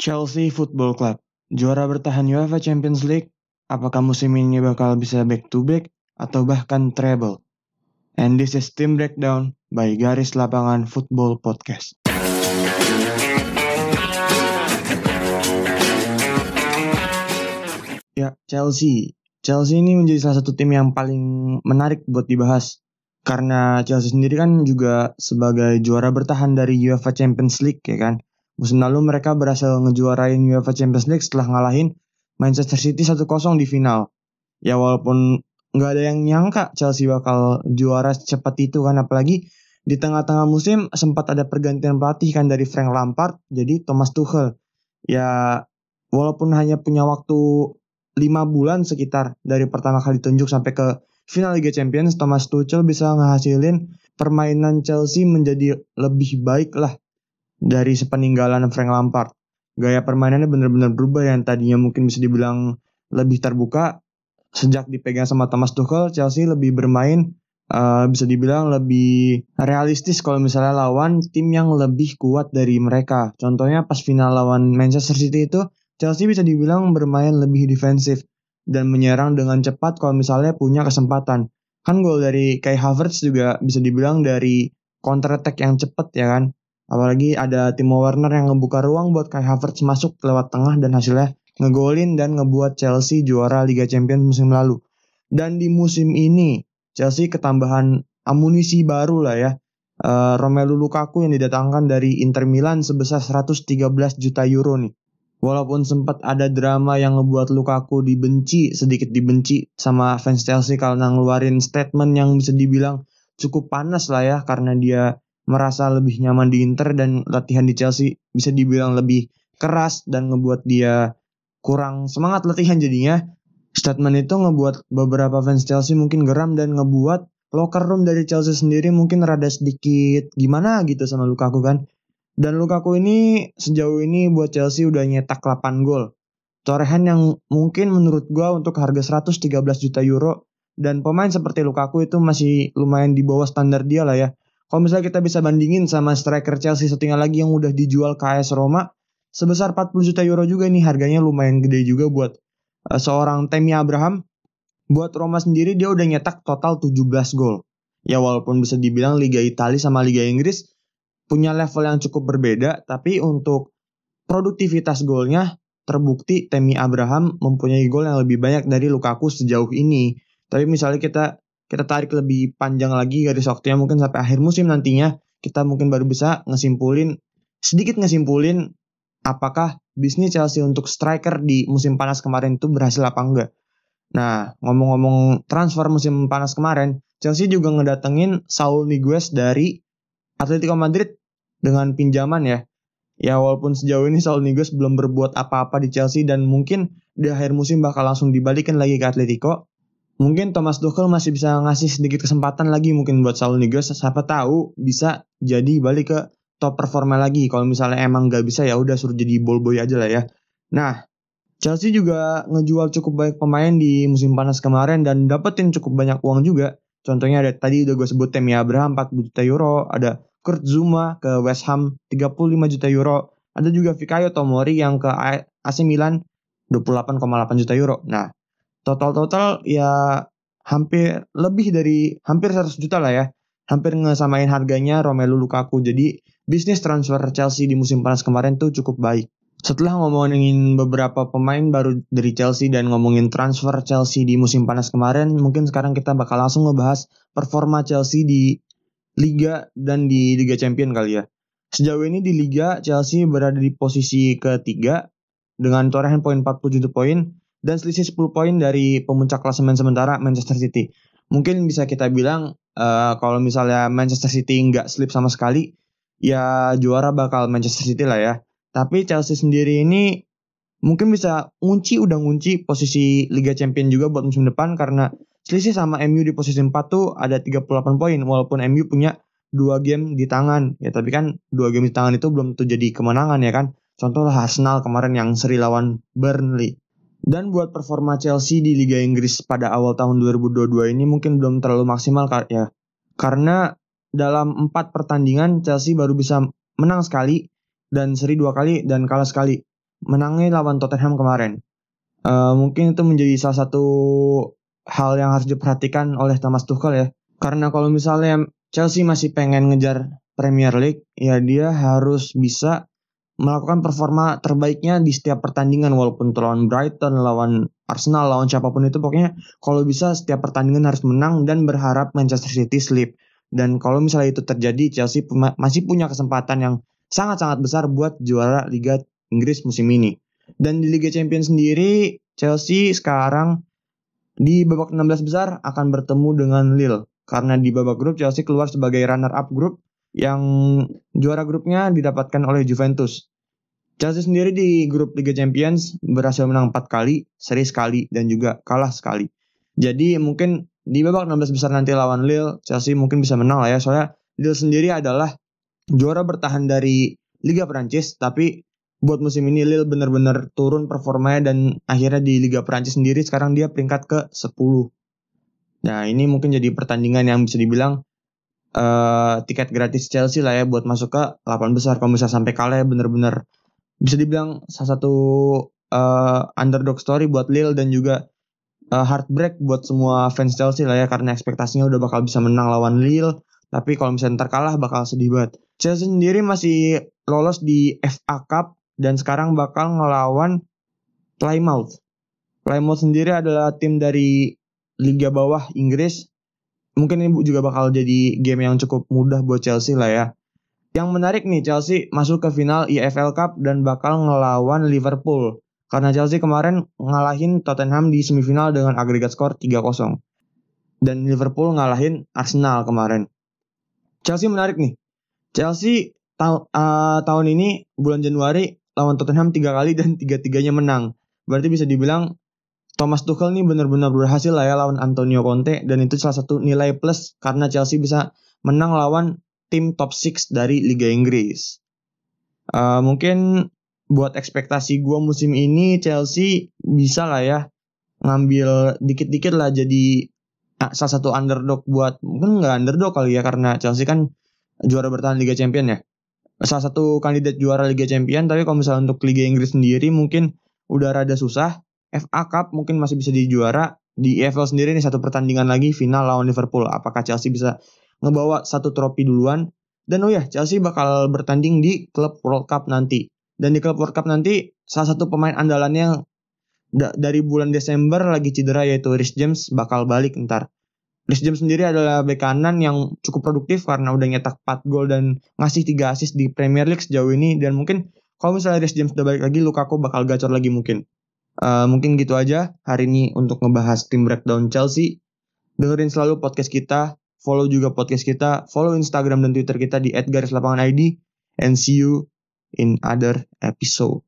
Chelsea Football Club, juara bertahan UEFA Champions League, apakah musim ini bakal bisa back to back atau bahkan treble? And this is Team Breakdown by Garis Lapangan Football Podcast. Ya, Chelsea. Chelsea ini menjadi salah satu tim yang paling menarik buat dibahas. Karena Chelsea sendiri kan juga sebagai juara bertahan dari UEFA Champions League ya kan. Musim lalu mereka berhasil ngejuarain UEFA Champions League setelah ngalahin Manchester City 1-0 di final. Ya walaupun nggak ada yang nyangka Chelsea bakal juara secepat itu kan apalagi di tengah-tengah musim sempat ada pergantian pelatih kan dari Frank Lampard jadi Thomas Tuchel. Ya walaupun hanya punya waktu 5 bulan sekitar dari pertama kali ditunjuk sampai ke final Liga Champions, Thomas Tuchel bisa ngehasilin permainan Chelsea menjadi lebih baik lah dari sepeninggalan Frank Lampard. Gaya permainannya benar-benar berubah yang tadinya mungkin bisa dibilang lebih terbuka sejak dipegang sama Thomas Tuchel, Chelsea lebih bermain uh, bisa dibilang lebih realistis kalau misalnya lawan tim yang lebih kuat dari mereka. Contohnya pas final lawan Manchester City itu Chelsea bisa dibilang bermain lebih defensif dan menyerang dengan cepat kalau misalnya punya kesempatan. Kan gol dari Kai Havertz juga bisa dibilang dari counter attack yang cepat ya kan. Apalagi ada Timo Werner yang ngebuka ruang buat Kai Havertz masuk lewat tengah dan hasilnya ngegolin dan ngebuat Chelsea juara Liga Champions musim lalu. Dan di musim ini Chelsea ketambahan amunisi baru lah ya. Uh, Romelu Lukaku yang didatangkan dari Inter Milan sebesar 113 juta euro nih. Walaupun sempat ada drama yang ngebuat Lukaku dibenci, sedikit dibenci sama fans Chelsea karena ngeluarin statement yang bisa dibilang cukup panas lah ya karena dia merasa lebih nyaman di Inter dan latihan di Chelsea bisa dibilang lebih keras dan ngebuat dia kurang semangat latihan jadinya. Statement itu ngebuat beberapa fans Chelsea mungkin geram dan ngebuat locker room dari Chelsea sendiri mungkin rada sedikit gimana gitu sama Lukaku kan. Dan Lukaku ini sejauh ini buat Chelsea udah nyetak 8 gol. Torehan yang mungkin menurut gue untuk harga 113 juta euro dan pemain seperti Lukaku itu masih lumayan di bawah standar dia lah ya. Kalau misalnya kita bisa bandingin sama striker Chelsea satunya lagi yang udah dijual ke AS Roma sebesar 40 juta euro juga ini harganya lumayan gede juga buat uh, seorang Temi Abraham. Buat Roma sendiri dia udah nyetak total 17 gol. Ya walaupun bisa dibilang Liga Italia sama Liga Inggris punya level yang cukup berbeda, tapi untuk produktivitas golnya terbukti Temi Abraham mempunyai gol yang lebih banyak dari Lukaku sejauh ini. Tapi misalnya kita kita tarik lebih panjang lagi garis waktunya mungkin sampai akhir musim nantinya kita mungkin baru bisa ngesimpulin sedikit ngesimpulin apakah bisnis Chelsea untuk striker di musim panas kemarin itu berhasil apa enggak. Nah, ngomong-ngomong transfer musim panas kemarin, Chelsea juga ngedatengin Saul Niguez dari Atletico Madrid dengan pinjaman ya. Ya walaupun sejauh ini Saul Niguez belum berbuat apa-apa di Chelsea dan mungkin di akhir musim bakal langsung dibalikin lagi ke Atletico. Mungkin Thomas Tuchel masih bisa ngasih sedikit kesempatan lagi mungkin buat Saul Niguez. Siapa tahu bisa jadi balik ke top performa lagi. Kalau misalnya emang nggak bisa ya udah suruh jadi ball boy aja lah ya. Nah, Chelsea juga ngejual cukup banyak pemain di musim panas kemarin dan dapetin cukup banyak uang juga. Contohnya ada tadi udah gue sebut Temi Abraham 40 juta euro, ada Kurt Zuma ke West Ham 35 juta euro. Ada juga Fikayo Tomori yang ke AC Milan 28,8 juta euro. Nah, total-total ya hampir lebih dari hampir 100 juta lah ya. Hampir ngesamain harganya Romelu Lukaku. Jadi bisnis transfer Chelsea di musim panas kemarin tuh cukup baik. Setelah ngomongin beberapa pemain baru dari Chelsea dan ngomongin transfer Chelsea di musim panas kemarin, mungkin sekarang kita bakal langsung ngebahas performa Chelsea di Liga dan di Liga Champion kali ya. Sejauh ini di Liga Chelsea berada di posisi ketiga dengan torehan poin 47 poin dan selisih 10 poin dari pemuncak klasemen sementara Manchester City. Mungkin bisa kita bilang uh, kalau misalnya Manchester City nggak slip sama sekali, ya juara bakal Manchester City lah ya. Tapi Chelsea sendiri ini mungkin bisa ngunci udah ngunci posisi Liga Champion juga buat musim depan karena Selisih sama MU di posisi 4 tuh ada 38 poin walaupun MU punya dua game di tangan ya tapi kan dua game di tangan itu belum tentu jadi kemenangan ya kan contoh Arsenal kemarin yang seri lawan Burnley dan buat performa Chelsea di Liga Inggris pada awal tahun 2022 ini mungkin belum terlalu maksimal ya karena dalam empat pertandingan Chelsea baru bisa menang sekali dan seri dua kali dan kalah sekali menangnya lawan Tottenham kemarin. Uh, mungkin itu menjadi salah satu hal yang harus diperhatikan oleh Thomas Tuchel ya. Karena kalau misalnya Chelsea masih pengen ngejar Premier League, ya dia harus bisa melakukan performa terbaiknya di setiap pertandingan walaupun lawan Brighton, lawan Arsenal, lawan siapa pun itu pokoknya kalau bisa setiap pertandingan harus menang dan berharap Manchester City slip. Dan kalau misalnya itu terjadi, Chelsea masih punya kesempatan yang sangat-sangat besar buat juara Liga Inggris musim ini. Dan di Liga Champions sendiri, Chelsea sekarang di babak 16 besar akan bertemu dengan Lille. Karena di babak grup Chelsea keluar sebagai runner-up grup yang juara grupnya didapatkan oleh Juventus. Chelsea sendiri di grup Liga Champions berhasil menang 4 kali, seri sekali, dan juga kalah sekali. Jadi mungkin di babak 16 besar nanti lawan Lille, Chelsea mungkin bisa menang lah ya. Soalnya Lille sendiri adalah juara bertahan dari Liga Prancis, tapi buat musim ini Lille benar-benar turun performanya dan akhirnya di Liga Prancis sendiri sekarang dia peringkat ke 10. Nah ini mungkin jadi pertandingan yang bisa dibilang uh, tiket gratis Chelsea lah ya buat masuk ke 8 besar. Kalau bisa sampai kalah ya benar-benar bisa dibilang salah satu uh, underdog story buat Lille dan juga uh, heartbreak buat semua fans Chelsea lah ya karena ekspektasinya udah bakal bisa menang lawan Lille tapi kalau misalnya ntar kalah bakal sedih banget. Chelsea sendiri masih lolos di FA Cup dan sekarang bakal ngelawan Plymouth. Plymouth sendiri adalah tim dari Liga Bawah Inggris. Mungkin ini juga bakal jadi game yang cukup mudah buat Chelsea lah ya. Yang menarik nih Chelsea masuk ke final EFL Cup dan bakal ngelawan Liverpool. Karena Chelsea kemarin ngalahin Tottenham di semifinal dengan agregat skor 3-0. Dan Liverpool ngalahin Arsenal kemarin. Chelsea menarik nih. Chelsea ta uh, tahun ini bulan Januari lawan Tottenham tiga kali dan tiga-tiganya menang. Berarti bisa dibilang Thomas Tuchel nih benar-benar berhasil lah ya lawan Antonio Conte dan itu salah satu nilai plus karena Chelsea bisa menang lawan tim top 6 dari Liga Inggris. Uh, mungkin buat ekspektasi gue musim ini Chelsea bisa lah ya ngambil dikit-dikit lah jadi uh, salah satu underdog buat mungkin nggak underdog kali ya karena Chelsea kan juara bertahan Liga Champion ya salah satu kandidat juara Liga Champion tapi kalau misalnya untuk Liga Inggris sendiri mungkin udah rada susah FA Cup mungkin masih bisa dijuara di EFL sendiri nih satu pertandingan lagi final lawan Liverpool apakah Chelsea bisa ngebawa satu trofi duluan. Dan oh ya, Chelsea bakal bertanding di klub World Cup nanti. Dan di klub World Cup nanti salah satu pemain andalannya da dari bulan Desember lagi cedera yaitu Rhys James bakal balik ntar. Rhys James sendiri adalah bek kanan yang cukup produktif karena udah nyetak 4 gol dan ngasih 3 assist di Premier League sejauh ini dan mungkin kalau misalnya Rhys James udah balik lagi Lukaku bakal gacor lagi mungkin. Uh, mungkin gitu aja hari ini untuk ngebahas tim breakdown Chelsea. Dengerin selalu podcast kita follow juga podcast kita, follow Instagram dan Twitter kita di @garislapanganid and see you in other episode.